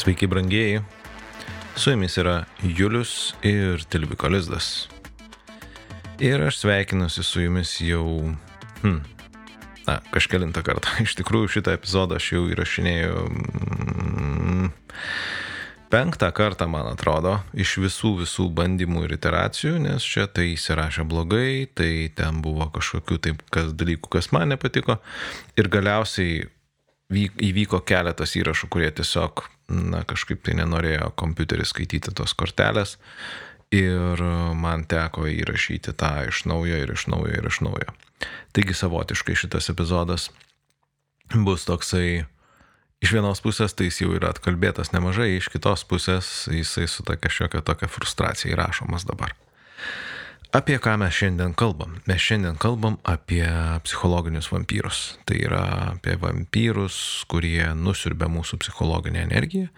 Sveiki, brangieji. Su jumis yra Julius ir Tilviko Lizdas. Ir aš sveikinuosi su jumis jau, hmm, na, kažkelintą kartą. Iš tikrųjų, šitą epizodą aš jau įrašinėjau mm, penktą kartą, man atrodo, iš visų visų bandymų ir iteracijų, nes čia tai įsirašė blogai, tai ten buvo kažkokių taip kas dalykų, kas man nepatiko. Ir galiausiai įvyko keletas įrašų, kurie tiesiog, na, kažkaip tai nenorėjo kompiuteris skaityti tos kortelės ir man teko įrašyti tą iš naujo ir iš naujo ir iš naujo. Taigi savotiškai šitas epizodas bus toksai, iš vienos pusės tai jis jau yra atkalbėtas nemažai, iš kitos pusės jisai su tokia šiokia tokia frustracija įrašomas dabar. Apie ką mes šiandien kalbam? Mes šiandien kalbam apie psichologinius vampyrus. Tai yra apie vampyrus, kurie nusirbė mūsų psichologinę energiją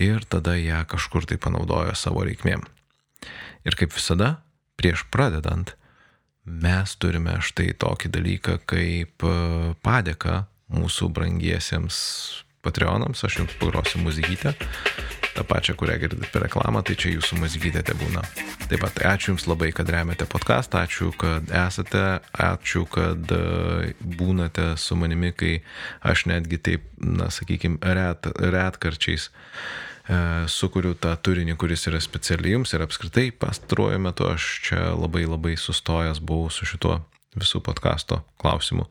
ir tada ją kažkur tai panaudoja savo reikmėm. Ir kaip visada, prieš pradedant, mes turime štai tokį dalyką kaip e, padėka mūsų brangiesiems Patreonams, aš jums pagrosiu muzikytę, tą pačią, kurią girdite per reklamą, tai čia jūsų muzikytė te būna. Taip pat ačiū Jums labai, kad remiate podcastą, ačiū, kad esate, ačiū, kad e, būnate su manimi, kai aš netgi taip, na, sakykime, ret, retkarčiais e, sukuriu tą turinį, kuris yra specialiai jums ir apskritai pastaruoju metu aš čia labai labai sustojęs buvau su šituo visų podkasto klausimu.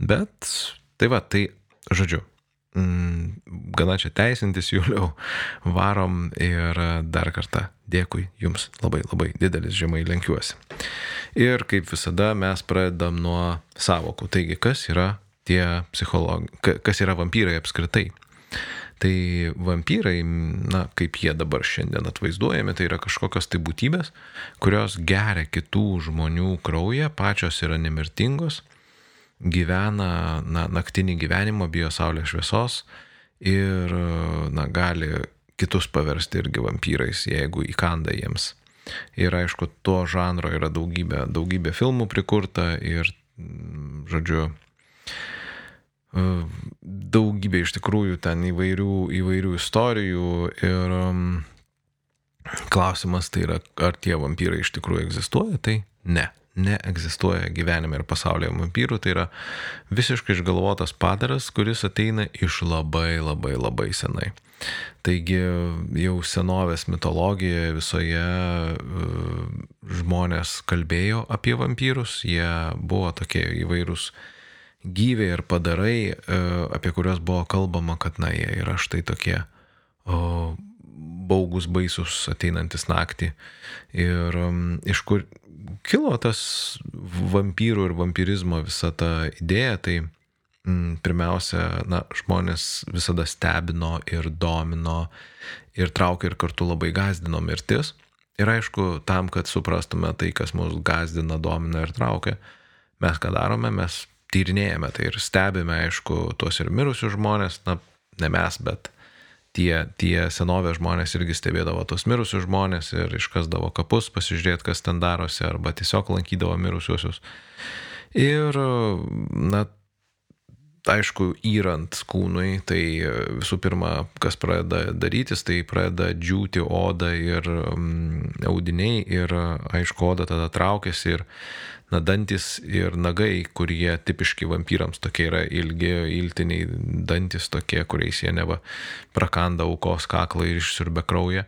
Bet tai va, tai žodžiu, gana čia teisintis, Juliau, varom ir dar kartą dėkui Jums labai labai didelis žemai lenkiuosi. Ir kaip visada mes pradedam nuo savokų. Taigi, kas yra tie psichologai, kas yra vampyrai apskritai? Tai vampyrai, na, kaip jie dabar šiandien atvaizduojami, tai yra kažkokios tai būtybės, kurios geria kitų žmonių kraują, pačios yra nemirtingos gyvena na, naktinį gyvenimą, bijo saulės šviesos ir na, gali kitus paversti irgi vampyrais, jeigu įkanda jiems. Ir aišku, to žanro yra daugybė, daugybė filmų prikurta ir, mm, žodžiu, daugybė iš tikrųjų ten įvairių, įvairių istorijų ir um, klausimas tai yra, ar tie vampyrai iš tikrųjų egzistuoja, tai ne neegzistuoja gyvenime ir pasaulyje vampyrų, tai yra visiškai išgalvotas padaras, kuris ateina iš labai labai labai senai. Taigi jau senovės mitologijoje visoje e, žmonės kalbėjo apie vampyrus, jie buvo tokie įvairūs gyviai ir padarai, e, apie kuriuos buvo kalbama, kad na jie yra štai tokie o, baugus, baisus ateinantis naktį. Ir iš kur kilo tas vampyrų ir vampirizmo visa ta idėja, tai mm, pirmiausia, na, žmonės visada stebino ir domino ir traukė ir kartu labai gazdino mirtis. Ir aišku, tam, kad suprastume tai, kas mus gazdina, domina ir traukia, mes ką darome, mes tyrinėjame tai ir stebime, aišku, tuos ir mirusius žmonės, na, ne mes, bet tie, tie senovės žmonės irgi stebėdavo tos mirusius žmonės ir iškasdavo kapus, pasižiūrėti, kas ten darosi, arba tiesiog lankydavo mirusiuosius. Ir, na, aišku, įrant kūnui, tai visų pirma, kas pradeda darytis, tai pradeda džiūti oda ir um, audiniai ir, aišku, oda tada traukiasi ir na, dantis ir nagai, kurie tipiški vampyrams tokie yra ilgi, iltiniai dantis tokie, kuriais jie neva prakanda aukos kaklą ir išsirbė kraują.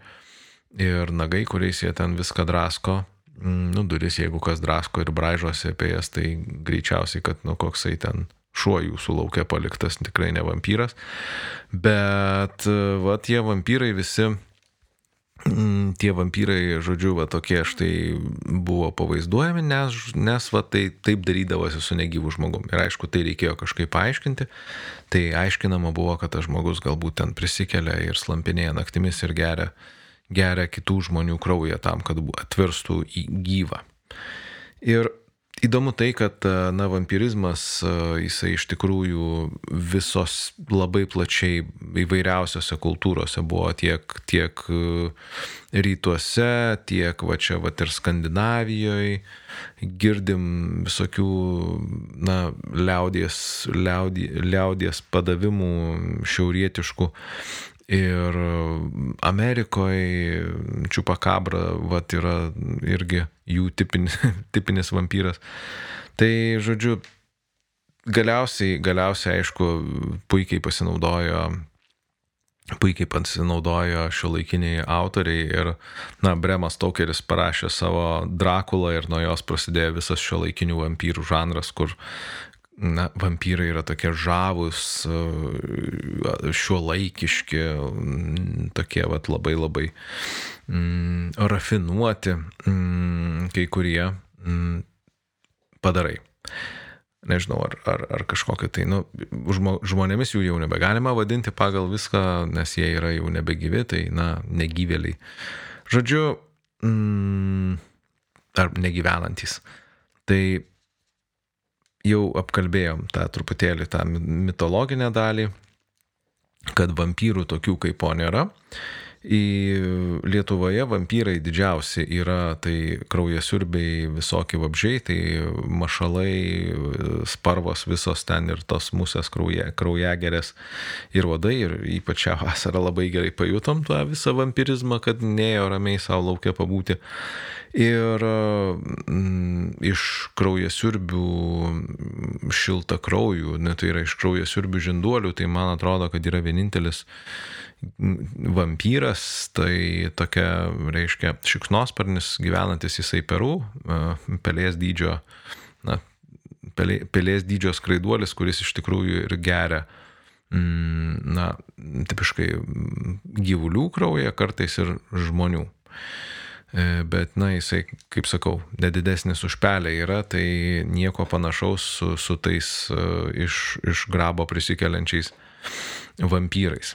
Ir nagai, kuriais jie ten viską drasko. Mm, nu, duris, jeigu kas drasko ir braižosi apie jas, tai greičiausiai, kad, nu, koksai ten šuo jūsų laukia paliktas, tikrai ne vampyras. Bet, va, tie vampyrai visi tie vampyrai, žodžiu, va tokie štai buvo pavaizduojami, nes, nes va tai taip darydavosi su negyvu žmogum. Ir aišku, tai reikėjo kažkaip paaiškinti. Tai aiškinama buvo, kad tas žmogus galbūt ten prisikelia ir slampinėja naktimis ir geria, geria kitų žmonių kraują tam, kad atvirstų į gyvą. Ir Įdomu tai, kad na, vampirizmas, jisai iš tikrųjų visos labai plačiai įvairiausiose kultūrose buvo tiek, tiek rytuose, tiek va čia va ir Skandinavijoje. Girdim visokių, na, liaudies, liaudies, liaudies padavimų šiaurietiškų Ir Amerikoje čiupakabra, vat yra irgi jų tipinis, tipinis vampyras. Tai, žodžiu, galiausiai, galiausiai, aišku, puikiai pasinaudojo puikiai pasinaudojo šio laikiniai autoriai ir, na, Bremas Tokeris parašė savo Drakulą ir nuo jos prasidėjo visas šio laikinių vampyrų žanras, kur, na, vampyrai yra tokie žavus, šio laikiški, tokie, vat, labai labai mm, rafinuoti, mm, kai kurie mm, padarai nežinau, ar, ar, ar kažkokia tai, nu, žmo, žmonėmis jų jau nebegalima vadinti pagal viską, nes jie yra jau nebegyvi, tai, na, negyvėliai. Žodžiu, mm, ar negyvenantis. Tai jau apkalbėjom tą truputėlį tą mitologinę dalį, kad vampyrų tokių kaip po nėra. Į Lietuvoje vampyrai didžiausi yra tai kraujasiurbiai visokie vabžiai, tai mašalai, sparvos visos ten ir tos musės krauja, kraujagerės ir vadai. Ir ypač šią vasarą labai gerai pajutom tą visą vampirizmą, kad neėjo ramiai savo laukia pabūti. Ir mm, iš kraujasiurbių šilta kraujų, ne, tai yra iš kraujasiurbių žinduolių, tai man atrodo, kad yra vienintelis vampyras, tai tokia, reiškia, šiknosparnis gyvenantis jisai Peru, pelės dydžio, na, pelė, pelės dydžio skraiduolis, kuris iš tikrųjų ir geria, mm, na, tipiškai gyvulių kraują, kartais ir žmonių. E, bet, na, jisai, kaip sakau, nedidesnis už pelę yra, tai nieko panašaus su, su tais uh, iš, iš grabo prisikeliančiais vampyrais.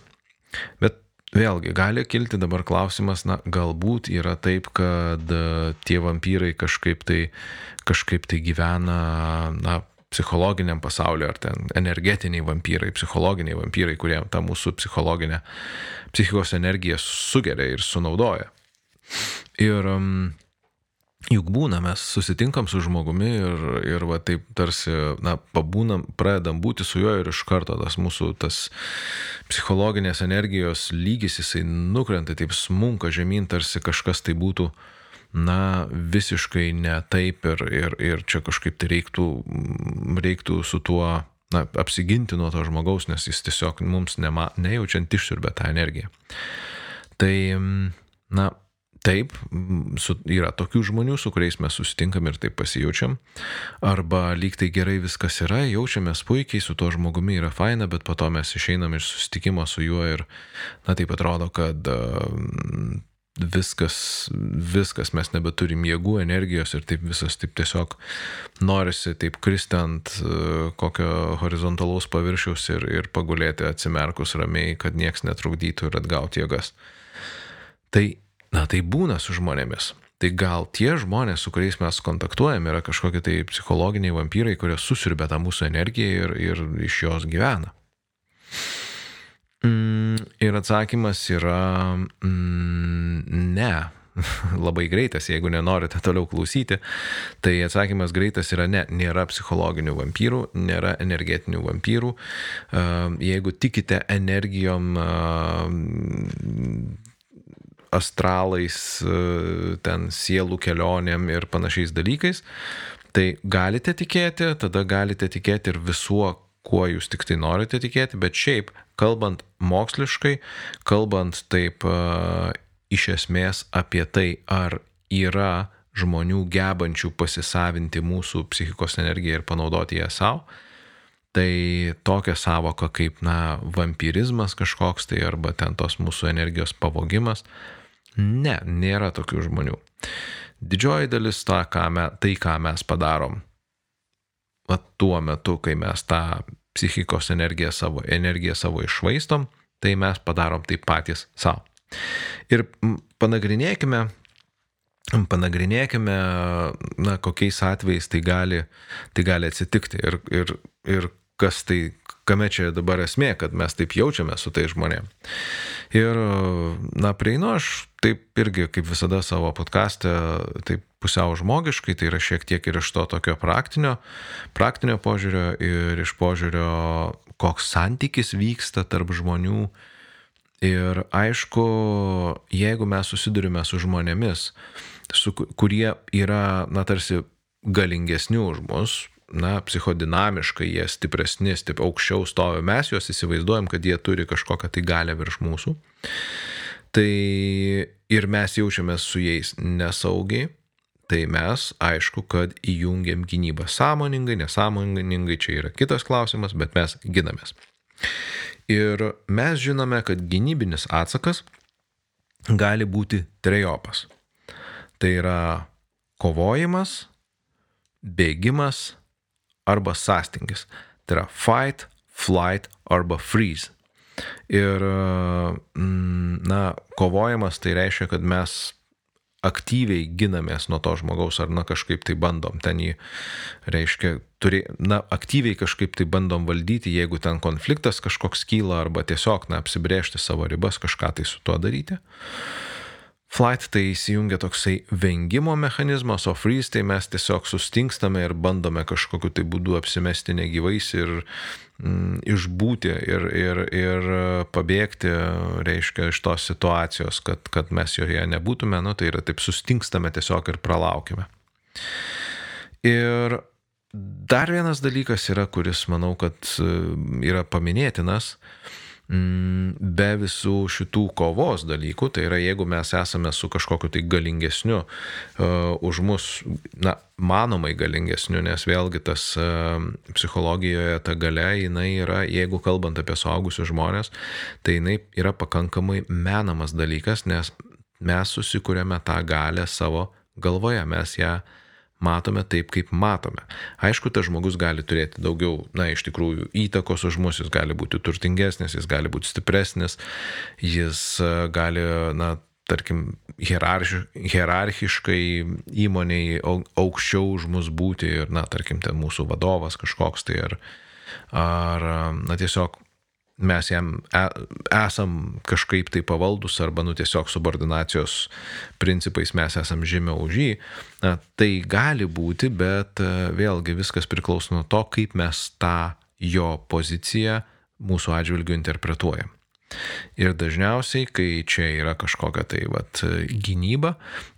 Bet vėlgi gali kilti dabar klausimas, na, galbūt yra taip, kad e, tie vampyrai kažkaip tai, kažkaip tai gyvena, na, psichologiniam pasauliu, ar ten energetiniai vampyrai, psichologiniai vampyrai, kurie tą mūsų psichologinę, psichikos energiją sugeria ir sunaudoja. Ir um, Juk būna, mes susitinkam su žmogumi ir, ir va taip tarsi, na, pabūnam, pradedam būti su juo ir iš karto tas mūsų, tas psichologinės energijos lygis, jisai nukrenta, taip smunka žemyn, tarsi kažkas tai būtų, na, visiškai ne taip ir, ir, ir čia kažkaip tai reiktų, reiktų su tuo, na, apsiginti nuo to žmogaus, nes jis tiesiog mums nema, nejaučiant išsiurbė tą energiją. Tai, na, Taip, su, yra tokių žmonių, su kuriais mes susitinkam ir taip pasijaučiam. Arba lyg tai gerai viskas yra, jaučiamės puikiai, su tuo žmogumi yra faina, bet po to mes išeinam iš susitikimo su juo ir, na taip atrodo, kad viskas, viskas, mes nebeturim jėgų, energijos ir taip visas taip tiesiog norisi taip kristi ant uh, kokio horizontalaus paviršiaus ir, ir pagulėti atsimerkus ramiai, kad nieks netrukdytų ir atgauti jėgas. Tai Na tai būna su žmonėmis. Tai gal tie žmonės, su kuriais mes kontaktuojame, yra kažkokie tai psichologiniai vampyrai, kurie susirbė tą mūsų energiją ir, ir iš jos gyvena. Mm, ir atsakymas yra mm, ne. Labai greitas, jeigu nenorite toliau klausyti, tai atsakymas greitas yra ne, nėra psichologinių vampyrų, nėra energetinių vampyrų. Jeigu tikite energijom astralais, e, ten sielų kelionėm ir panašiais dalykais, tai galite tikėti, tada galite tikėti ir visuo, kuo jūs tik tai norite tikėti, bet šiaip, kalbant moksliškai, kalbant taip uh, iš esmės apie tai, ar yra žmonių gebančių pasisavinti mūsų psichikos energiją ir panaudoti ją savo, tai tokia savoka kaip, na, vampirizmas kažkoks tai arba ten tos mūsų energijos pavogimas, Ne, nėra tokių žmonių. Didžioji dalis to, ką me, tai, ką mes padarom, va, tuo metu, kai mes tą psichikos energiją savo, energiją savo išvaistom, tai mes padarom tai patys savo. Ir panagrinėkime, panagrinėkime, na, kokiais atvejais tai gali, tai gali atsitikti ir, ir, ir kas tai, kame čia dabar esmė, kad mes taip jaučiame su tai žmonėm. Ir, na, prieinu aš taip irgi, kaip visada savo podkastę, taip pusiau žmogiškai, tai yra šiek tiek ir iš to tokio praktinio, praktinio požiūrio ir iš požiūrio, koks santykis vyksta tarp žmonių Ir aišku, jeigu mes susidurime su žmonėmis, su, kurie yra, na, tarsi galingesni už mus, na, psichodinamiškai jie stipresni, stip aukščiau stovi, mes juos įsivaizduojam, kad jie turi kažkokią tai galę virš mūsų. Tai ir mes jaučiamės su jais nesaugiai, tai mes aišku, kad įjungiam gynybą sąmoningai, nesąmoningai, čia yra kitas klausimas, bet mes ginamės. Ir mes žinome, kad gynybinis atsakas gali būti trejopas. Tai yra kovojimas, bėgimas arba sąstingis. Tai yra fight, flight arba freeze. Ir, mm, na, kovojimas tai reiškia, kad mes aktyviai ginamės nuo to žmogaus, ar na kažkaip tai bandom ten jį, reiškia, turi, na, aktyviai kažkaip tai bandom valdyti, jeigu ten konfliktas kažkoks kyla, arba tiesiog, na, apsibriežti savo ribas, kažką tai su tuo daryti. Flight tai įsijungia toksai vengimo mechanizmas, o freeze tai mes tiesiog sustingstame ir bandome kažkokiu tai būdu apsimesti negyvais ir mm, išbūti ir, ir, ir pabėgti, reiškia, iš tos situacijos, kad, kad mes joje nebūtume, nu tai yra taip sustingstame tiesiog ir pralaukime. Ir dar vienas dalykas yra, kuris manau, kad yra paminėtinas, Mm, be visų šitų kovos dalykų, tai yra jeigu mes esame su kažkokiu tai galingesniu uh, už mus, na, manomai galingesniu, nes vėlgi tas uh, psichologijoje ta gale, jinai yra, jeigu kalbant apie suaugusius žmonės, tai jinai yra pakankamai menamas dalykas, nes mes susikūrėme tą galę savo galvoje, mes ją uh, matome taip, kaip matome. Aišku, tas žmogus gali turėti daugiau, na, iš tikrųjų, įtakos už mus, jis gali būti turtingesnis, jis gali būti stipresnis, jis e, gali, na, tarkim, hierarchi, hierarchiškai įmoniai aukščiau už mus būti ir, na, tarkim, ten mūsų vadovas kažkoks tai ar, ar na, tiesiog mes jam e, esam kažkaip tai pavaldus arba nu tiesiog subordinacijos principais mes esam žemiau už jį, na, tai gali būti, bet e, vėlgi viskas priklauso nuo to, kaip mes tą jo poziciją mūsų atžvilgių interpretuojam. Ir dažniausiai, kai čia yra kažkokia tai vat, gynyba,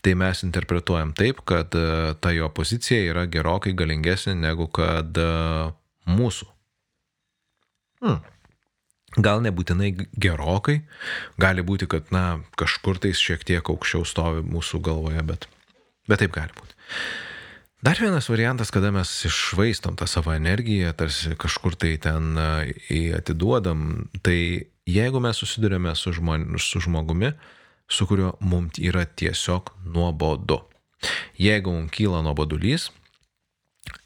tai mes interpretuojam taip, kad e, ta jo pozicija yra gerokai galingesnė negu kad mūsų. Hmm. Gal nebūtinai gerokai, gali būti, kad, na, kažkur tais šiek tiek aukščiau stovi mūsų galvoje, bet, bet taip gali būti. Dar vienas variantas, kada mes išvaistom tą savo energiją, tarsi kažkur tai ten atiduodam, tai jeigu mes susidurėme su, žmon, su žmogumi, su kuriuo mums yra tiesiog nuobodu. Jeigu mums kyla nuobodulys,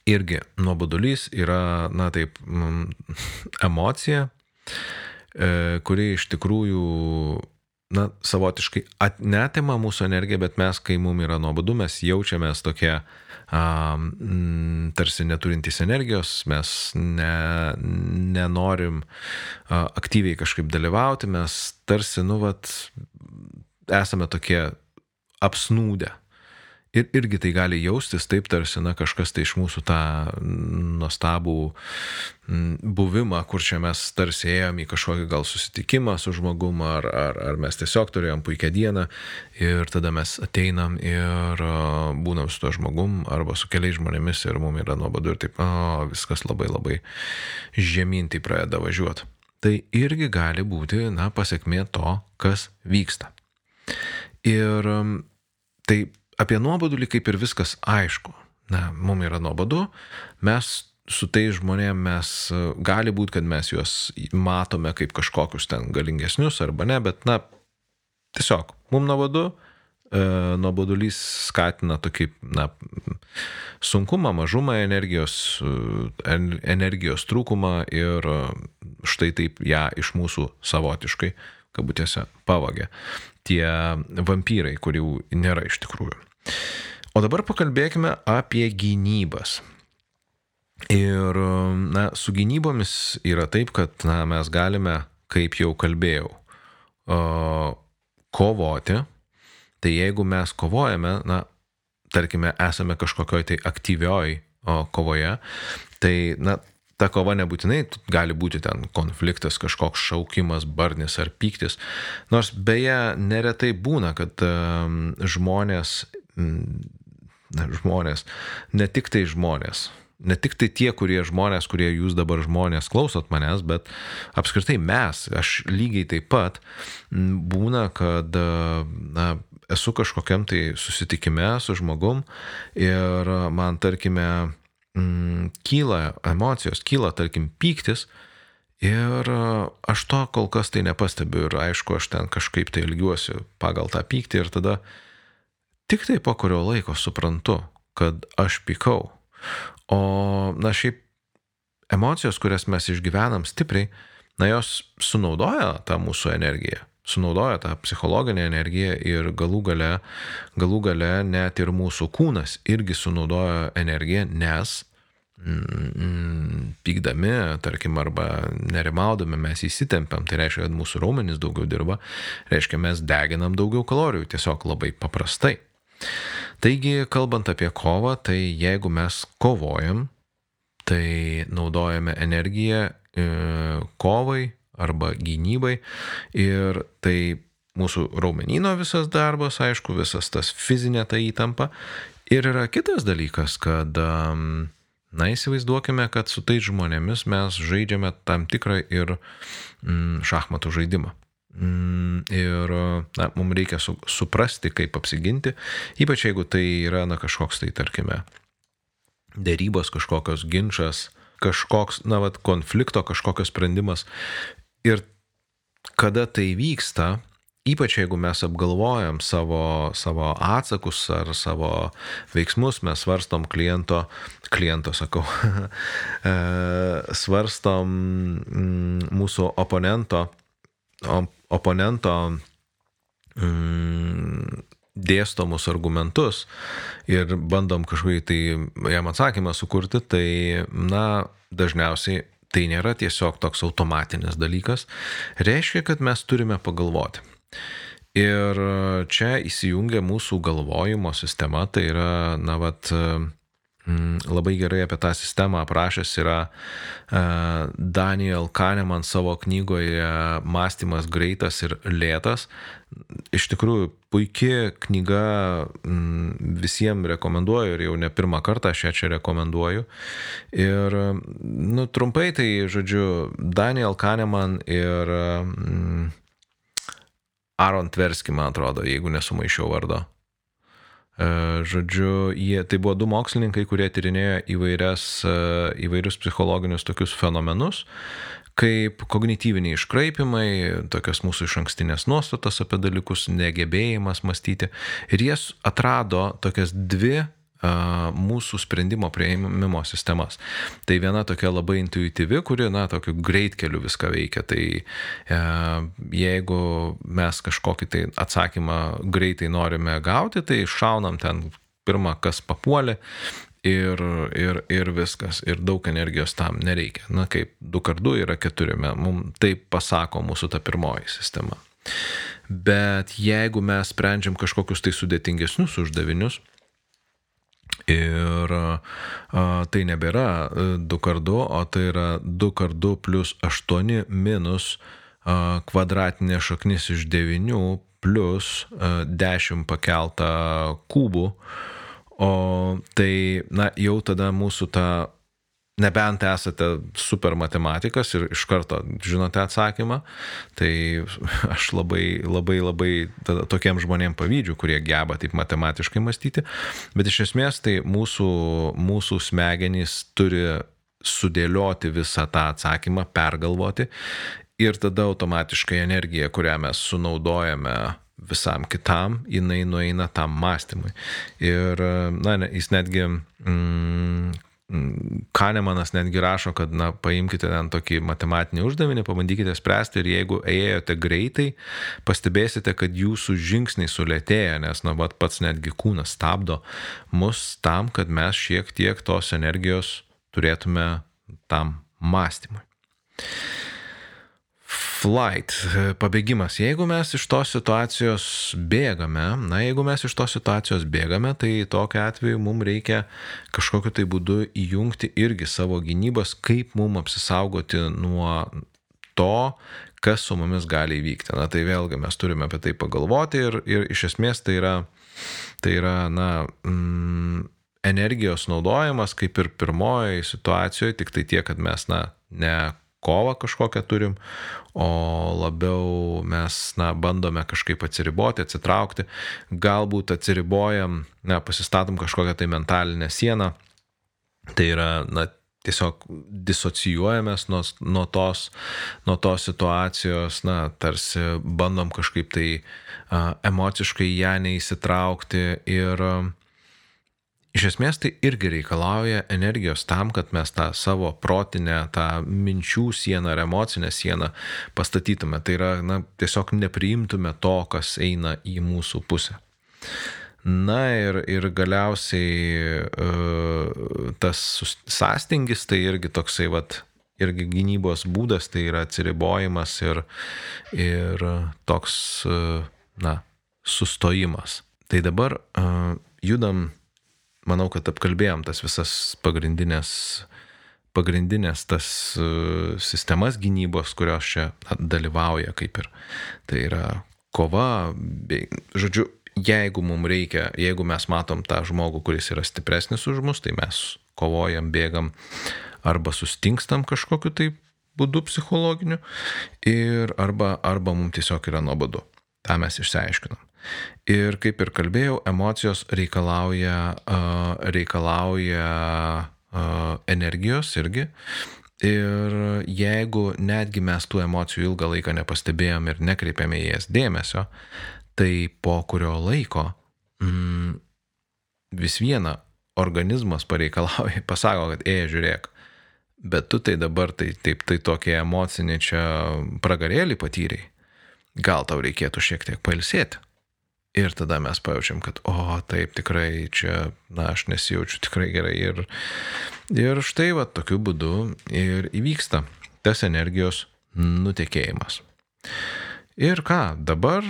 irgi nuobodulys yra, na taip, emocija, kuri iš tikrųjų, na, savotiškai netima mūsų energiją, bet mes, kai mums yra nuobodu, mes jaučiamės tokie um, tarsi neturintys energijos, mes ne, nenorim uh, aktyviai kažkaip dalyvauti, mes tarsi, nu, vat, esame tokie apsnūdę. Ir irgi tai gali jaustis taip, tarsi, na, kažkas tai iš mūsų tą nuostabų buvimą, kur čia mes tarsi ėjom į kažkokį gal susitikimą su žmogum, ar, ar, ar mes tiesiog turėjom puikią dieną ir tada mes ateinam ir būnam su to žmogum arba su keliais žmonėmis ir mums yra nuobodu ir taip, o, viskas labai labai žemyntai pradeda važiuoti. Tai irgi gali būti, na, pasiekmė to, kas vyksta. Ir tai apie nuobodulį kaip ir viskas aišku. Na, mums yra nuobodu, mes su tai žmonėmis mes, gali būti, kad mes juos matome kaip kažkokius ten galingesnius arba ne, bet, na, tiesiog, mums nuobodu, e, nuobodulys skatina tokį, na, sunkumą, mažumą energijos, e, energijos trūkumą ir štai taip ją iš mūsų savotiškai, kabutėse, pavagė tie vampyrai, kurių nėra iš tikrųjų. O dabar pakalbėkime apie gynybas. Ir na, su gynybomis yra taip, kad na, mes galime, kaip jau kalbėjau, kovoti. Tai jeigu mes kovojame, na, tarkime, esame kažkokioj tai aktyvioj kovoje, tai, na, ta kova nebūtinai gali būti ten konfliktas, kažkoks šaukimas, barnis ar pyktis. Nors beje, neretai būna, kad žmonės, na, žmonės, ne tik tai žmonės, ne tik tai tie, kurie žmonės, kurie jūs dabar žmonės klausot manęs, bet apskritai mes, aš lygiai taip pat būna, kad na, esu kažkokiam tai susitikime su žmogum ir man, tarkime, mm, kyla emocijos, kyla, tarkim, pyktis. Ir aš to kol kas tai nepastebiu ir aišku, aš ten kažkaip tai ilgiuosi pagal tą pyktį ir tada tik tai po kurio laiko suprantu, kad aš pykau. O, na šiaip, emocijos, kurias mes išgyvenam stipriai, na jos sunaudoja tą mūsų energiją sunaudoja tą psichologinę energiją ir galų gale, galų gale net ir mūsų kūnas irgi sunaudoja energiją, nes mm, pykdami, tarkim, arba nerimaudami mes įsitempiam, tai reiškia, kad mūsų raumenys daugiau dirba, reiškia, mes deginam daugiau kalorijų, tiesiog labai paprastai. Taigi, kalbant apie kovą, tai jeigu mes kovojam, tai naudojame energiją e, kovai, arba gynybai. Ir tai mūsų raumenino visas darbas, aišku, visas tas fizinė ta įtampa. Ir yra kitas dalykas, kad, na, įsivaizduokime, kad su tais žmonėmis mes žaidžiame tam tikrą ir mm, šachmatų žaidimą. Mm, ir na, mums reikia su, suprasti, kaip apsiginti, ypač jeigu tai yra na, kažkoks tai, tarkime, dėrybos, kažkokios ginčas, kažkoks, na, vat, konflikto, kažkokios sprendimas. Ir kada tai vyksta, ypač jeigu mes apgalvojam savo, savo atsakus ar savo veiksmus, mes svarstom kliento, kliento sakau, e, svarstom mm, mūsų oponento, oponento mm, dėstomus argumentus ir bandom kažkokį tai jam atsakymą sukurti, tai, na, dažniausiai tai nėra tiesiog toks automatinis dalykas, reiškia, kad mes turime pagalvoti. Ir čia įsijungia mūsų galvojimo sistema, tai yra, na, vat, labai gerai apie tą sistemą aprašęs yra e, Daniel Kahneman savo knygoje Mąstymas greitas ir lėtas. Iš tikrųjų, puikia knyga, mm, visiems rekomenduoju ir jau ne pirmą kartą aš ją čia rekomenduoju. Ir, nu, trumpai tai, žodžiu, Daniel Kahneman ir mm, Aaron Tversky, man atrodo, jeigu nesumaišiau vardo. E, žodžiu, jie, tai buvo du mokslininkai, kurie tyrinėjo įvairias, e, įvairius psichologinius tokius fenomenus, kaip kognityviniai iškraipimai, tokios mūsų iš ankstinės nuostatos apie dalykus, negebėjimas mąstyti. Ir jie atrado tokias dvi mūsų sprendimo prieimimo sistemas. Tai viena tokia labai intuityvi, kuri, na, tokiu greitkeliu viską veikia. Tai e, jeigu mes kažkokį tai atsakymą greitai norime gauti, tai šaunam ten pirmą, kas papuolė. Ir, ir, ir viskas. Ir daug energijos tam nereikia. Na kaip 2 kart 2 yra 4. Mums taip pasako mūsų ta pirmoji sistema. Bet jeigu mes sprendžiam kažkokius tai sudėtingesnius uždavinius, Ir a, tai nebėra 2 kart 2, o tai yra 2 kart 2 plus 8 minus a, kvadratinė šaknis iš 9 plus a, 10 pakelta kubų. O tai, na, jau tada mūsų ta Nebent esate super matematikas ir iš karto žinote atsakymą, tai aš labai, labai, labai tokiem žmonėm pavydžiu, kurie geba taip matematiškai mąstyti, bet iš esmės tai mūsų, mūsų smegenys turi sudėlioti visą tą atsakymą, pergalvoti ir tada automatiškai energija, kurią mes sunaudojame visam kitam, jinai nueina tam mąstymui. Ir, na, jis netgi mm, Kanemanas netgi rašo, kad, na, paimkite ten tokį matematinį uždavinį, pabandykite spręsti ir jeigu ėjote greitai, pastebėsite, kad jūsų žingsniai sulėtėja, nes, na, bet pats netgi kūnas stabdo mus tam, kad mes šiek tiek tos energijos turėtume tam mąstymui. Flight, pabėgimas. Jeigu mes iš tos situacijos bėgame, na, jeigu mes iš tos situacijos bėgame, tai tokiu atveju mums reikia kažkokiu tai būdu įjungti irgi savo gynybos, kaip mums apsisaugoti nuo to, kas su mumis gali įvykti. Na, tai vėlgi mes turime apie tai pagalvoti ir, ir iš esmės tai yra, tai yra na, mm, energijos naudojimas kaip ir pirmoji situacijoje, tik tai tiek, kad mes, na, ne kovą kažkokią turim, o labiau mes, na, bandome kažkaip atsiriboti, atsitraukti, galbūt atsiribojam, na, pasistatom kažkokią tai mentalinę sieną, tai yra, na, tiesiog disocijuojamės nuo, nuo, tos, nuo tos situacijos, na, tarsi bandom kažkaip tai a, emociškai ją neįsitraukti ir a, Iš esmės tai irgi reikalauja energijos tam, kad mes tą savo protinę, tą minčių sieną ar emocinę sieną pastatytume. Tai yra, na, tiesiog nepriimtume to, kas eina į mūsų pusę. Na ir, ir galiausiai uh, tas sąstingis tai irgi toksai, vat, irgi gynybos būdas, tai yra atsiribojimas ir, ir toks, uh, na, sustojimas. Tai dabar uh, judam manau, kad apkalbėjom tas visas pagrindinės, pagrindinės tas uh, sistemas gynybos, kurios čia dalyvauja kaip ir. Tai yra kova, bei, žodžiu, jeigu mums reikia, jeigu mes matom tą žmogų, kuris yra stipresnis už mus, tai mes kovojam, bėgam arba sustingstam kažkokiu tai būdu psichologiniu ir arba, arba mums tiesiog yra nuobodu. Ta mes išsiaiškinam. Ir kaip ir kalbėjau, emocijos reikalauja, reikalauja energijos irgi. Ir jeigu netgi mes tų emocijų ilgą laiką nepastebėjom ir nekreipėme į jas dėmesio, tai po kurio laiko mm, vis viena organizmas pareikalauja, pasako, kad ėja žiūrėk, bet tu tai dabar tai taip, tai tokie emocinį čia pragarėlį patyrei, gal tau reikėtų šiek tiek pailsėti. Ir tada mes pajaučiam, kad, o taip, tikrai čia, na, aš nesijaučiu tikrai gerai. Ir, ir štai, va, tokiu būdu ir įvyksta tas energijos nutekėjimas. Ir ką, dabar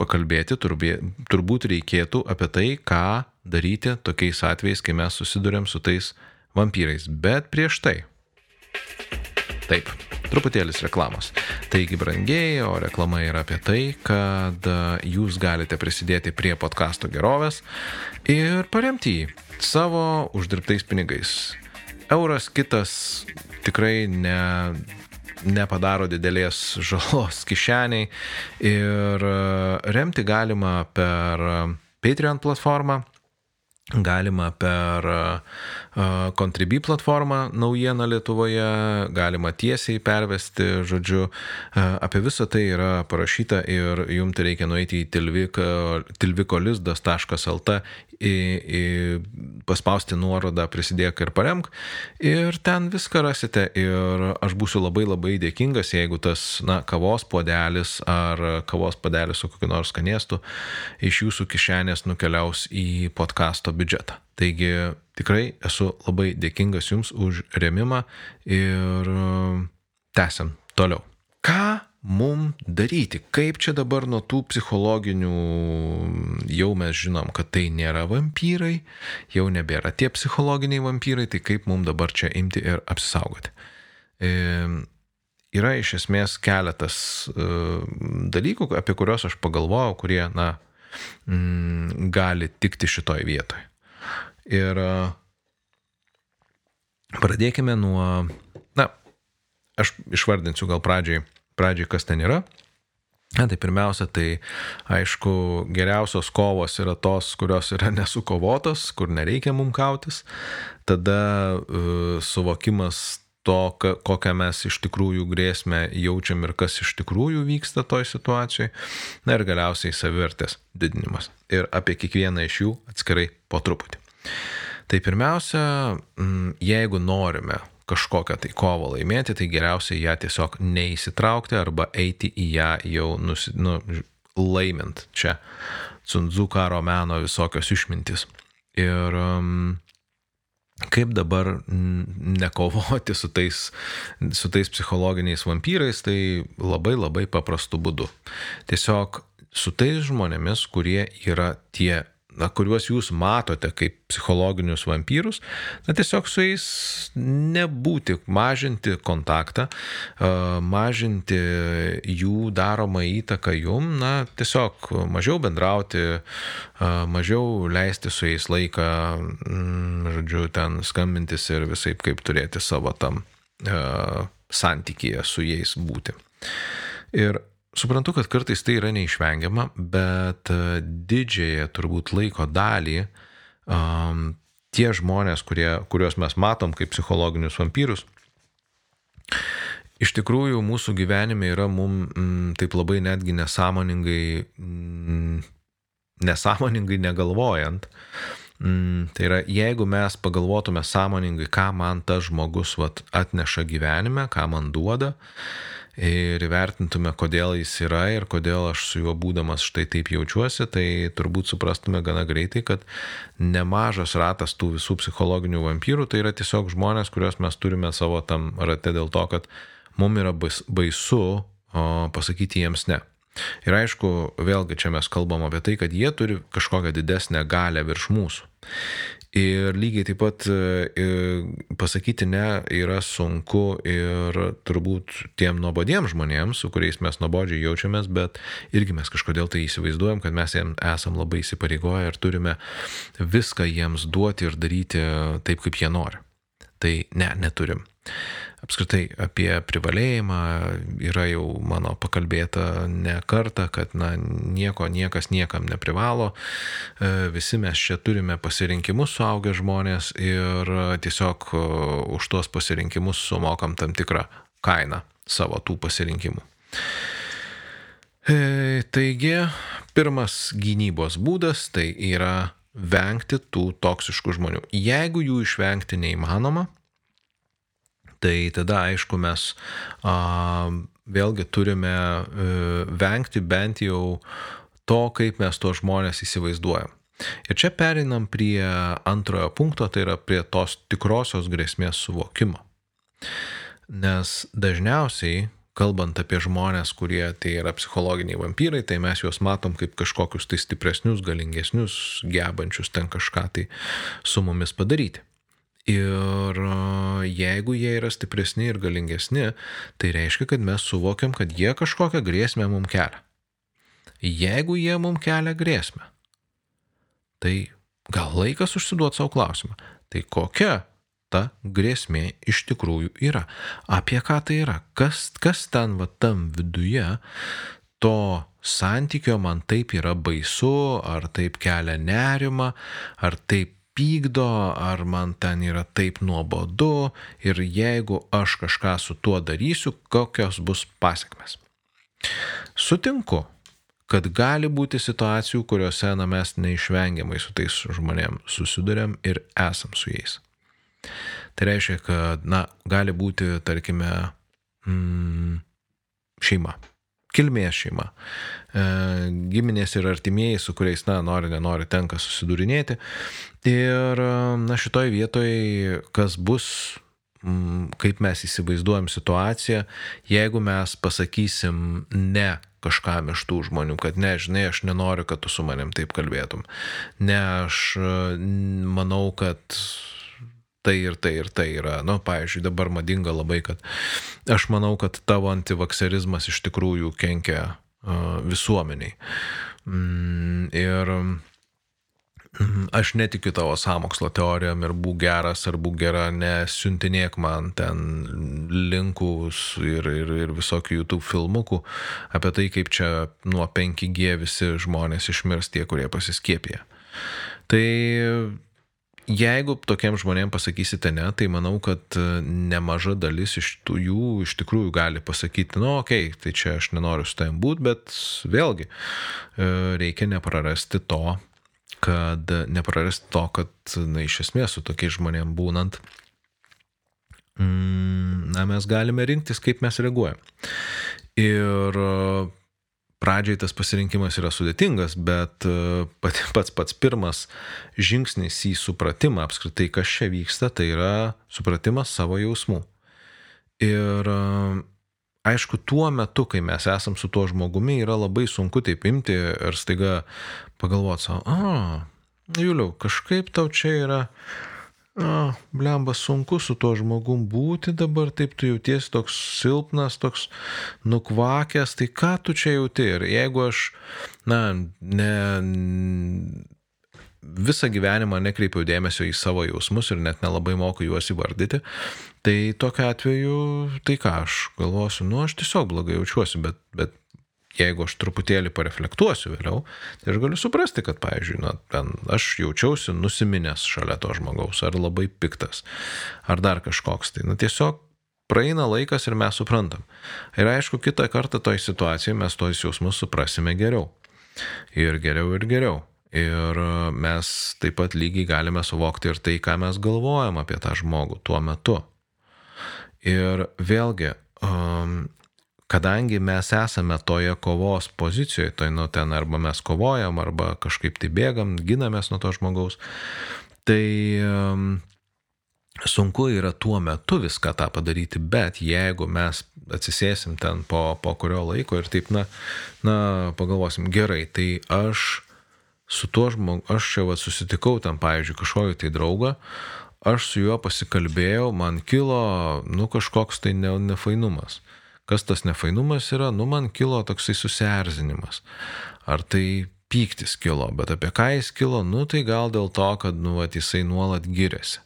pakalbėti turbė, turbūt reikėtų apie tai, ką daryti tokiais atvejais, kai mes susidurėm su tais vampyrais. Bet prieš tai. Taip, truputėlis reklamos. Taigi, brangiai, o reklama yra apie tai, kad e, jūs galite prisidėti prie podkasto gerovės ir paremti jį savo uždirbtais pinigais. Euras kitas tikrai ne, nepadaro didelės žalos kišeniai ir e, remti galima per Patreon platformą, galima per Contribui platformą naujieną Lietuvoje, galima tiesiai pervesti, žodžiu, apie visą tai yra parašyta ir jums reikia nueiti į tilvikolizdas.lt, paspausti nuorodą prisidėk ir paremk ir ten viską rasite ir aš būsiu labai labai dėkingas, jeigu tas, na, kavos podelis ar kavos podelis su kokiu nors skanėstu iš jūsų kišenės nukeliaus į podkasto biudžetą. Taigi tikrai esu labai dėkingas Jums už remimą ir e, tęsiam toliau. Ką mum daryti? Kaip čia dabar nuo tų psichologinių, jau mes žinom, kad tai nėra vampyrai, jau nebėra tie psichologiniai vampyrai, tai kaip mum dabar čia imti ir apsisaugoti? E, yra iš esmės keletas e, dalykų, apie kuriuos aš pagalvojau, kurie, na, mm, gali tikti šitoj vietoje. Ir pradėkime nuo, na, aš išvardinsiu gal pradžiai, pradžiai kas ten yra. Na, tai pirmiausia, tai aišku, geriausios kovos yra tos, kurios yra nesukovotos, kur nereikia mum kautis. Tada uh, suvokimas to, kokią mes iš tikrųjų grėsmę jaučiam ir kas iš tikrųjų vyksta toj situacijai. Na ir galiausiai savivertės didinimas. Ir apie kiekvieną iš jų atskirai po truputį. Tai pirmiausia, mm, jeigu norime kažkokią tai kovą laimėti, tai geriausia ją tiesiog neįsitraukti arba eiti į ją jau nusi, nu, laimint čia. Cunzu karo meno visokios išmintis. Ir um, kaip dabar nekovoti su tais, su tais psichologiniais vampyrais, tai labai labai paprastu būdu. Tiesiog su tais žmonėmis, kurie yra tie na, kuriuos jūs matote kaip psichologinius vampyrus, na tiesiog su jais nebūti, mažinti kontaktą, mažinti jų daromą įtaką jum, na tiesiog mažiau bendrauti, mažiau leisti su jais laiką, mm, žodžiu, ten skambintis ir visai kaip turėti savo tam santykėje su jais būti. Ir Suprantu, kad kartais tai yra neišvengiama, bet e, didžiąją turbūt laiko dalį um, tie žmonės, kurie, kuriuos mes matom kaip psichologinius vampyrus, iš tikrųjų mūsų gyvenime yra mum mm, taip labai netgi nesąmoningai, mm, nesąmoningai negalvojant. Mm, tai yra, jeigu mes pagalvotume sąmoningai, ką man tas žmogus vat, atneša gyvenime, ką man duoda, ir įvertintume, kodėl jis yra ir kodėl aš su juo būdamas štai taip jaučiuosi, tai turbūt suprastume gana greitai, kad nemažas ratas tų visų psichologinių vampyrų tai yra tiesiog žmonės, kuriuos mes turime savo tam rate dėl to, kad mums yra baisu pasakyti jiems ne. Ir aišku, vėlgi čia mes kalbam apie tai, kad jie turi kažkokią didesnę galę virš mūsų. Ir lygiai taip pat e, pasakyti ne yra sunku ir turbūt tiem nuobodiem žmonėms, su kuriais mes nuobodžiai jaučiamės, bet irgi mes kažkodėl tai įsivaizduojam, kad mes jiems esam labai įsipareigoję ir turime viską jiems duoti ir daryti taip, kaip jie nori. Tai ne, neturim. Apskritai apie privalėjimą yra jau mano pakalbėta ne kartą, kad na, nieko niekas niekam neprivalo. E, visi mes čia turime pasirinkimus suaugę žmonės ir tiesiog e, už tuos pasirinkimus sumokam tam tikrą kainą savo tų pasirinkimų. E, taigi, pirmas gynybos būdas tai yra vengti tų toksiškų žmonių. Jeigu jų išvengti neįmanoma, tai tada aišku mes a, vėlgi turime a, e, vengti bent jau to, kaip mes tuos žmonės įsivaizduojam. Ir čia perinam prie antrojo punkto, tai yra prie tos tikrosios grėsmės suvokimo. Nes dažniausiai, kalbant apie žmonės, kurie tai yra psichologiniai vampyrai, tai mes juos matom kaip kažkokius tai stipresnius, galingesnius, gebančius ten kažką tai su mumis padaryti. Ir jeigu jie yra stipresni ir galingesni, tai reiškia, kad mes suvokiam, kad jie kažkokią grėsmę mums kelia. Jeigu jie mums kelia grėsmę, tai gal laikas užsiduoti savo klausimą, tai kokia ta grėsmė iš tikrųjų yra, apie ką tai yra, kas, kas ten va tam viduje to santykio man taip yra baisu, ar taip kelia nerima, ar taip pykdo, ar man ten yra taip nuobodu ir jeigu aš kažką su tuo darysiu, kokios bus pasiekmes. Sutinku, kad gali būti situacijų, kuriuose na, mes neišvengiamai su tais žmonėm susidurėm ir esam su jais. Tai reiškia, kad na, gali būti, tarkime, mm, šeima kilmės šeima, e, giminės ir artimieji, su kuriais, na, nori, nenori, tenka susidūrinėti. Ir, na, šitoj vietoj, kas bus, kaip mes įsivaizduojam situaciją, jeigu mes pasakysim ne kažkam iš tų žmonių, kad ne, žinai, aš nenoriu, kad tu su manim taip kalbėtum. Ne, aš manau, kad tai ir tai ir tai yra. Na, nu, pavyzdžiui, dabar madinga labai, kad aš manau, kad tavo antivakserizmas iš tikrųjų kenkia visuomeniai. Mm, ir mm, aš netikiu tavo samokslo teorijom ir būk geras ar būk gera, nesiuntinėk man ten linkus ir, ir, ir visokių YouTube filmukų apie tai, kaip čia nuo 5G visi žmonės išmirs tie, kurie pasiskiepė. Tai Jeigu tokiem žmonėm pasakysite ne, tai manau, kad nemaža dalis iš tų jų iš tikrųjų gali pasakyti, nu, okei, okay, tai čia aš nenoriu su tavim būti, bet vėlgi e, reikia neprarasti to, kad neprarasti to, kad, na, iš esmės su tokiais žmonėm būnant, mm, na, mes galime rinktis, kaip mes reaguojam. Ir pradžiai tas pasirinkimas yra sudėtingas, bet e, pats pats pirmas žingsnis į supratimą apskritai, kas čia vyksta, tai yra supratimas savo jausmų. Ir e, aišku, tuo metu, kai mes esam su tuo žmogumi, yra labai sunku taip imti ir staiga pagalvoti savo, a, Juliau, kažkaip tau čia yra A, blemba, sunku su tuo žmogum būti dabar, taip tu jauties toks silpnas, toks nukvakęs, tai ką tu čia jauti? Ir jeigu aš, na, ne, visą gyvenimą nekreipiau dėmesio į savo jausmus ir net nelabai moku juos įvardyti, tai tokiu atveju, tai ką aš galvosiu, nu, aš tiesiog blogai jaučiuosi, bet, bet jeigu aš truputėlį pareflektuosiu vėliau, tai aš galiu suprasti, kad, pavyzdžiui, na, ten aš jaučiausi nusiminęs šalia to žmogaus, ar labai piktas, ar dar kažkoks. Tai, na, tiesiog praeina laikas ir mes suprantam. Ir aišku, kitą kartą toj situacijoje mes tos jausmus suprasime geriau. Ir geriau ir geriau. Ir mes taip pat lygiai galime suvokti ir tai, ką mes galvojam apie tą žmogų tuo metu. Ir vėlgi, um, kadangi mes esame toje kovos pozicijoje, tai nu ten arba mes kovojam, arba kažkaip tai bėgam, ginamės nuo to žmogaus, tai um, sunku yra tuo metu viską tą padaryti, bet jeigu mes atsisėsim ten po, po kurio laiko ir taip, na, na, pagalvosim, gerai, tai aš su tuo žmogu, aš čia va susitikau ten, pavyzdžiui, kažkokį tai draugą, aš su juo pasikalbėjau, man kilo, nu, kažkoks tai ne, nefainumas. Kas tas nefainumas yra, nu man kilo toksai susierzinimas. Ar tai pyktis kilo, bet apie ką jis kilo, nu tai gal dėl to, kad, nu, vat, jisai nuolat giriasi.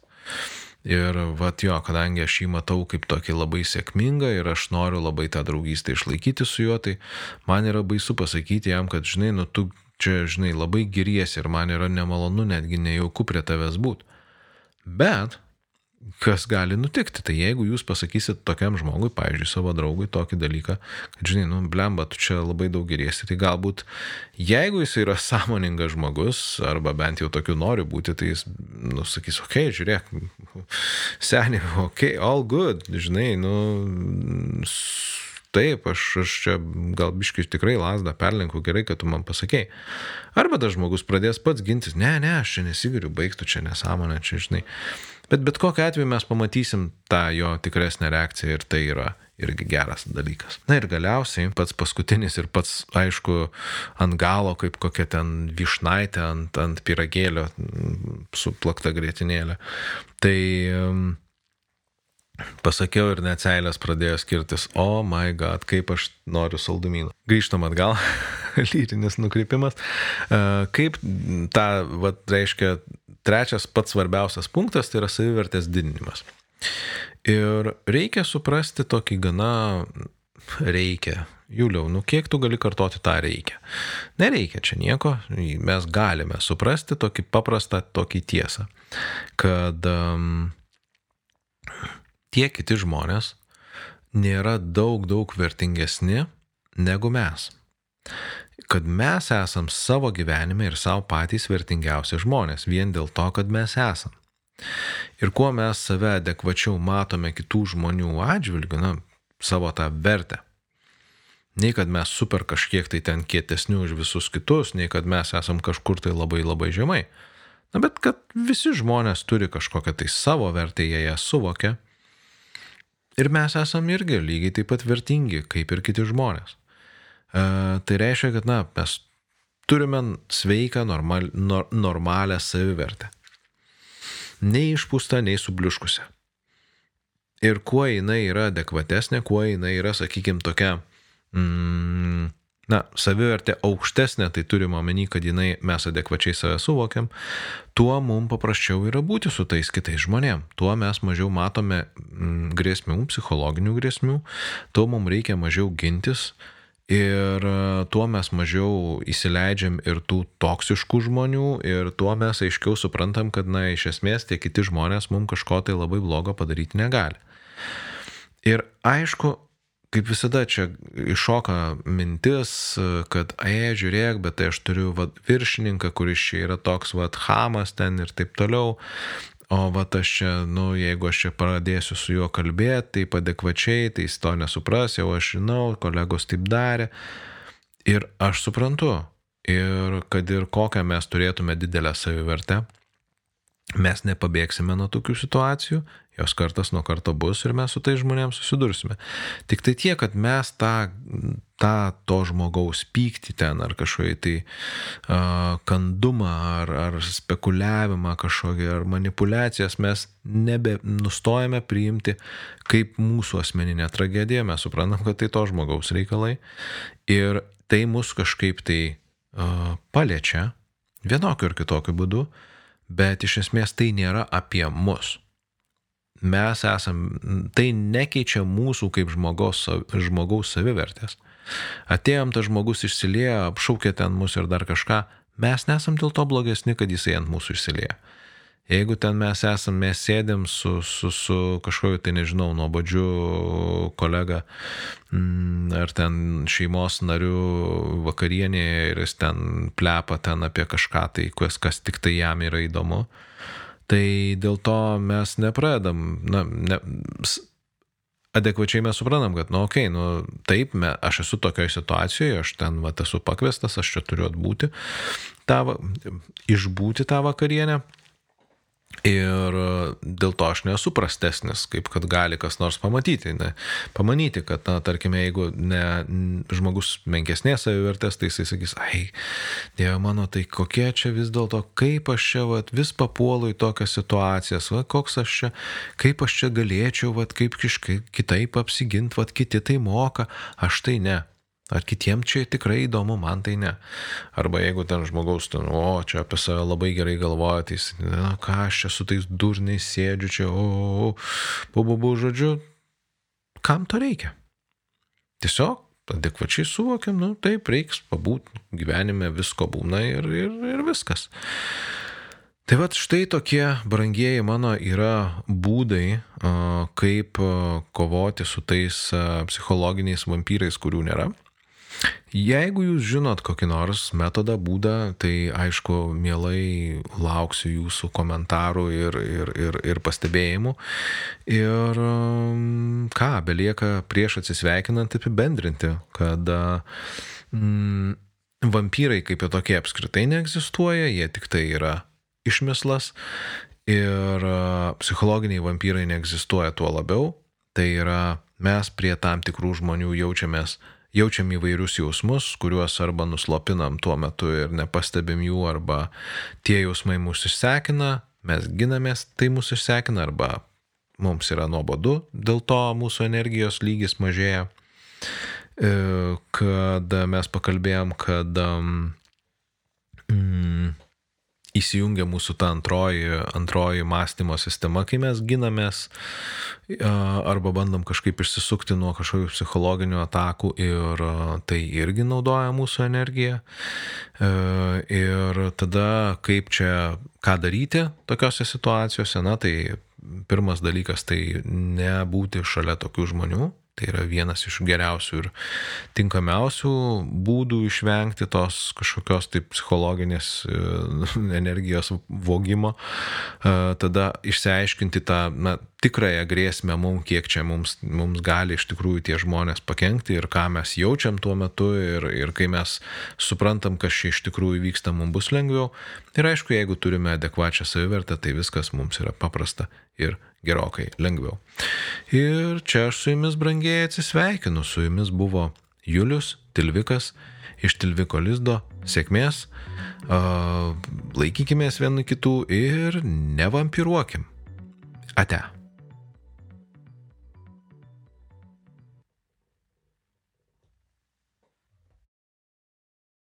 Ir vat jo, kadangi aš jį matau kaip tokį labai sėkmingą ir aš noriu labai tą draugystę išlaikyti su juo, tai man yra baisu pasakyti jam, kad, žinai, nu tu čia, žinai, labai giriesi ir man yra nemalonu netgi nejauku prie tavęs būti. Bet kas gali nutikti. Tai jeigu jūs pasakysit tokiam žmogui, pavyzdžiui, savo draugui tokį dalyką, kad, žinai, nu, blemba, tu čia labai daug geriesi, tai galbūt, jeigu jis yra sąmoningas žmogus, arba bent jau tokiu nori būti, tai jis, nu, sakys, okei, okay, žiūrėk, seniai, okei, okay, all good, žinai, nu, taip, aš, aš čia gal biškai tikrai lasdą perlenku, gerai, kad tu man pasakėjai. Arba tas žmogus pradės pats gintis, ne, ne, aš čia nesigiriu, baigtų čia nesąmonę, čia, žinai. Bet bet kokiu atveju mes pamatysim tą jo tikresnę reakciją ir tai yra irgi geras dalykas. Na ir galiausiai pats paskutinis ir pats, aišku, ant galo, kaip kokia ten višnaitė ant, ant piragėlio suplakta grėtinėlė. Tai pasakiau ir net seilės pradėjo skirtis, o oh my god, kaip aš noriu saldumynų. Grįžtam atgal, lyrinis nukreipimas. Uh, kaip tą, vad, reiškia, trečias pats svarbiausias punktas tai yra savivertės didinimas. Ir reikia suprasti tokį gana reikia. Juliau, nu kiek tu gali kartoti tą reikia? Nereikia čia nieko, mes galime suprasti tokį paprastą, tokį tiesą, kad um, tie kiti žmonės nėra daug, daug vertingesni negu mes kad mes esam savo gyvenime ir savo patys vertingiausi žmonės, vien dėl to, kad mes esam. Ir kuo mes save adekvačiau matome kitų žmonių atžvilgių, na, savo tą vertę. Nei kad mes super kažkiek tai ten kietesni už visus kitus, nei kad mes esam kažkur tai labai labai žemai. Na, bet kad visi žmonės turi kažkokią tai savo vertę, jie ją suvokia. Ir mes esam irgi lygiai taip pat vertingi, kaip ir kiti žmonės. E, tai reiškia, kad na, mes turime sveiką, normal, nor, normalią savivertę. Nei išpūsta, nei subliuškusią. Ir kuo jinai yra adekvatesnė, kuo jinai yra, sakykime, tokia, mm, na, savivertė aukštesnė, tai turime omeny, kad jinai mes adekvačiai save suvokiam, tuo mums paprasčiau yra būti su tais kitais žmonėm. Tuo mes mažiau matome mm, grėsmių, psichologinių grėsmių, tuo mums reikia mažiau gintis, Ir e, tuo mes mažiau įsileidžiam ir tų toksiškų žmonių, ir tuo mes aiškiau suprantam, kad, na, iš esmės tie kiti žmonės mums kažko tai labai blogo padaryti negali. Ir aišku, kaip visada čia iššoka mintis, kad, e, žiūrėk, bet tai aš turiu va, viršininką, kuris čia yra toks, va, hamas ten ir taip toliau. O va aš čia, nu, jeigu aš čia pradėsiu su juo kalbėti, taip adekvačiai, tai jis to nesupras, jau aš žinau, kolegos taip darė. Ir aš suprantu, ir kad ir kokią mes turėtume didelę savivertę, mes nepabėgsime nuo tokių situacijų, jos kartas nuo karto bus ir mes su tai žmonėms susidursime. Tik tai tiek, kad mes tą, tą to žmogaus pyktį ten ar kažkokį tai uh, kandumą ar, ar spekuliavimą kažkokį ar manipulacijas mes nebe nustojame priimti kaip mūsų asmeninę tragediją, mes suprantam, kad tai to žmogaus reikalai ir tai mus kažkaip tai uh, paliečia vienokiu ir kitokiu būdu, bet iš esmės tai nėra apie mus mes esam, tai nekeičia mūsų kaip žmogaus, žmogaus savivertės. Atėjom, tas žmogus išsilieja, apšaukė ten mus ir dar kažką, mes nesam dėl to blogesni, kad jisai ant mūsų išsilieja. Jeigu ten mes esam, mes sėdėm su, su, su kažkokiu, tai nežinau, nuobodžiu kolega mm, ar ten šeimos nariu vakarienėje ir jis ten plepa ten apie kažką, tai kas, kas tik tai jam yra įdomu, Tai dėl to mes nepradedam, na, ne, adekvačiai mes suprantam, kad, nu, okei, okay, nu, taip, me, aš esu tokioje situacijoje, aš ten, va, esu pakviestas, aš čia turiu atbūti, tą, išbūti tą vakarienę. Ir e, dėl to aš nesu prastesnis, kaip kad gali kas nors pamatyti. Ne? Pamanyti, kad, na, tarkime, jeigu ne, žmogus menkesnės savivertės, tai jisai sakys, ai, Dieve mano, tai kokie čia vis dėlto, kaip aš čia vat, vis papuolu į tokias situacijas, va, koks aš čia, kaip aš čia galėčiau, va, kaip kažkaip kitaip apsigint, va, kiti tai moka, aš tai ne. Ar kitiems čia tikrai įdomu, man tai ne. Arba jeigu ten žmogaus, ten, o, čia apie save labai gerai galvoja, tai jis, na, ką aš čia su tais durniais sėdžiu, čia, o, o, o, bubu, žodžiu, kam to reikia? Tiesiog adekvačiai suvokiam, nu, taip, reiks pabūti, gyvenime visko būna ir, ir, ir viskas. Tai vad štai tokie brangieji mano yra būdai, kaip kovoti su tais psichologiniais vampyrais, kurių nėra. Jeigu jūs žinot kokį nors metodą, būdą, tai aišku, mielai lauksiu jūsų komentarų ir, ir, ir, ir pastebėjimų. Ir um, ką, belieka prieš atsisveikinant apibendrinti, kad mm, vampyrai kaip ir tokie apskritai neegzistuoja, jie tik tai yra išmislas. Ir psichologiniai vampyrai neegzistuoja tuo labiau. Tai yra mes prie tam tikrų žmonių jaučiamės jaučiam įvairius jausmus, kuriuos arba nuslopinam tuo metu ir nepastebim jų, arba tie jausmai mūsų išsekina, mes ginamės, tai mūsų išsekina, arba mums yra nuobodu, dėl to mūsų energijos lygis mažėja. E, kad mes pakalbėjom, kad mm, įsijungia mūsų ta antroji, antroji mąstymo sistema, kai mes ginamės arba bandom kažkaip išsisukti nuo kažkokių psichologinių atakų ir tai irgi naudoja mūsų energiją. Ir tada kaip čia, ką daryti tokiuose situacijose, na tai pirmas dalykas tai nebūti šalia tokių žmonių, Tai yra vienas iš geriausių ir tinkamiausių būdų išvengti tos kažkokios taip psichologinės e, energijos vogimo. E, tada išsiaiškinti tą na, tikrąją grėsmę mums, kiek čia mums, mums gali iš tikrųjų tie žmonės pakengti ir ką mes jaučiam tuo metu ir, ir kai mes suprantam, kas čia iš tikrųjų vyksta, mums bus lengviau. Ir aišku, jeigu turime adekvačią savivertę, tai viskas mums yra paprasta ir gerokai lengviau. Ir čia aš su jumis brangiai atsisveikinu, su jumis buvo Julius Tilvikas iš Tilviko lizdo. Sėkmės, laikykime vieni kitų ir nevampiruokim. Ate.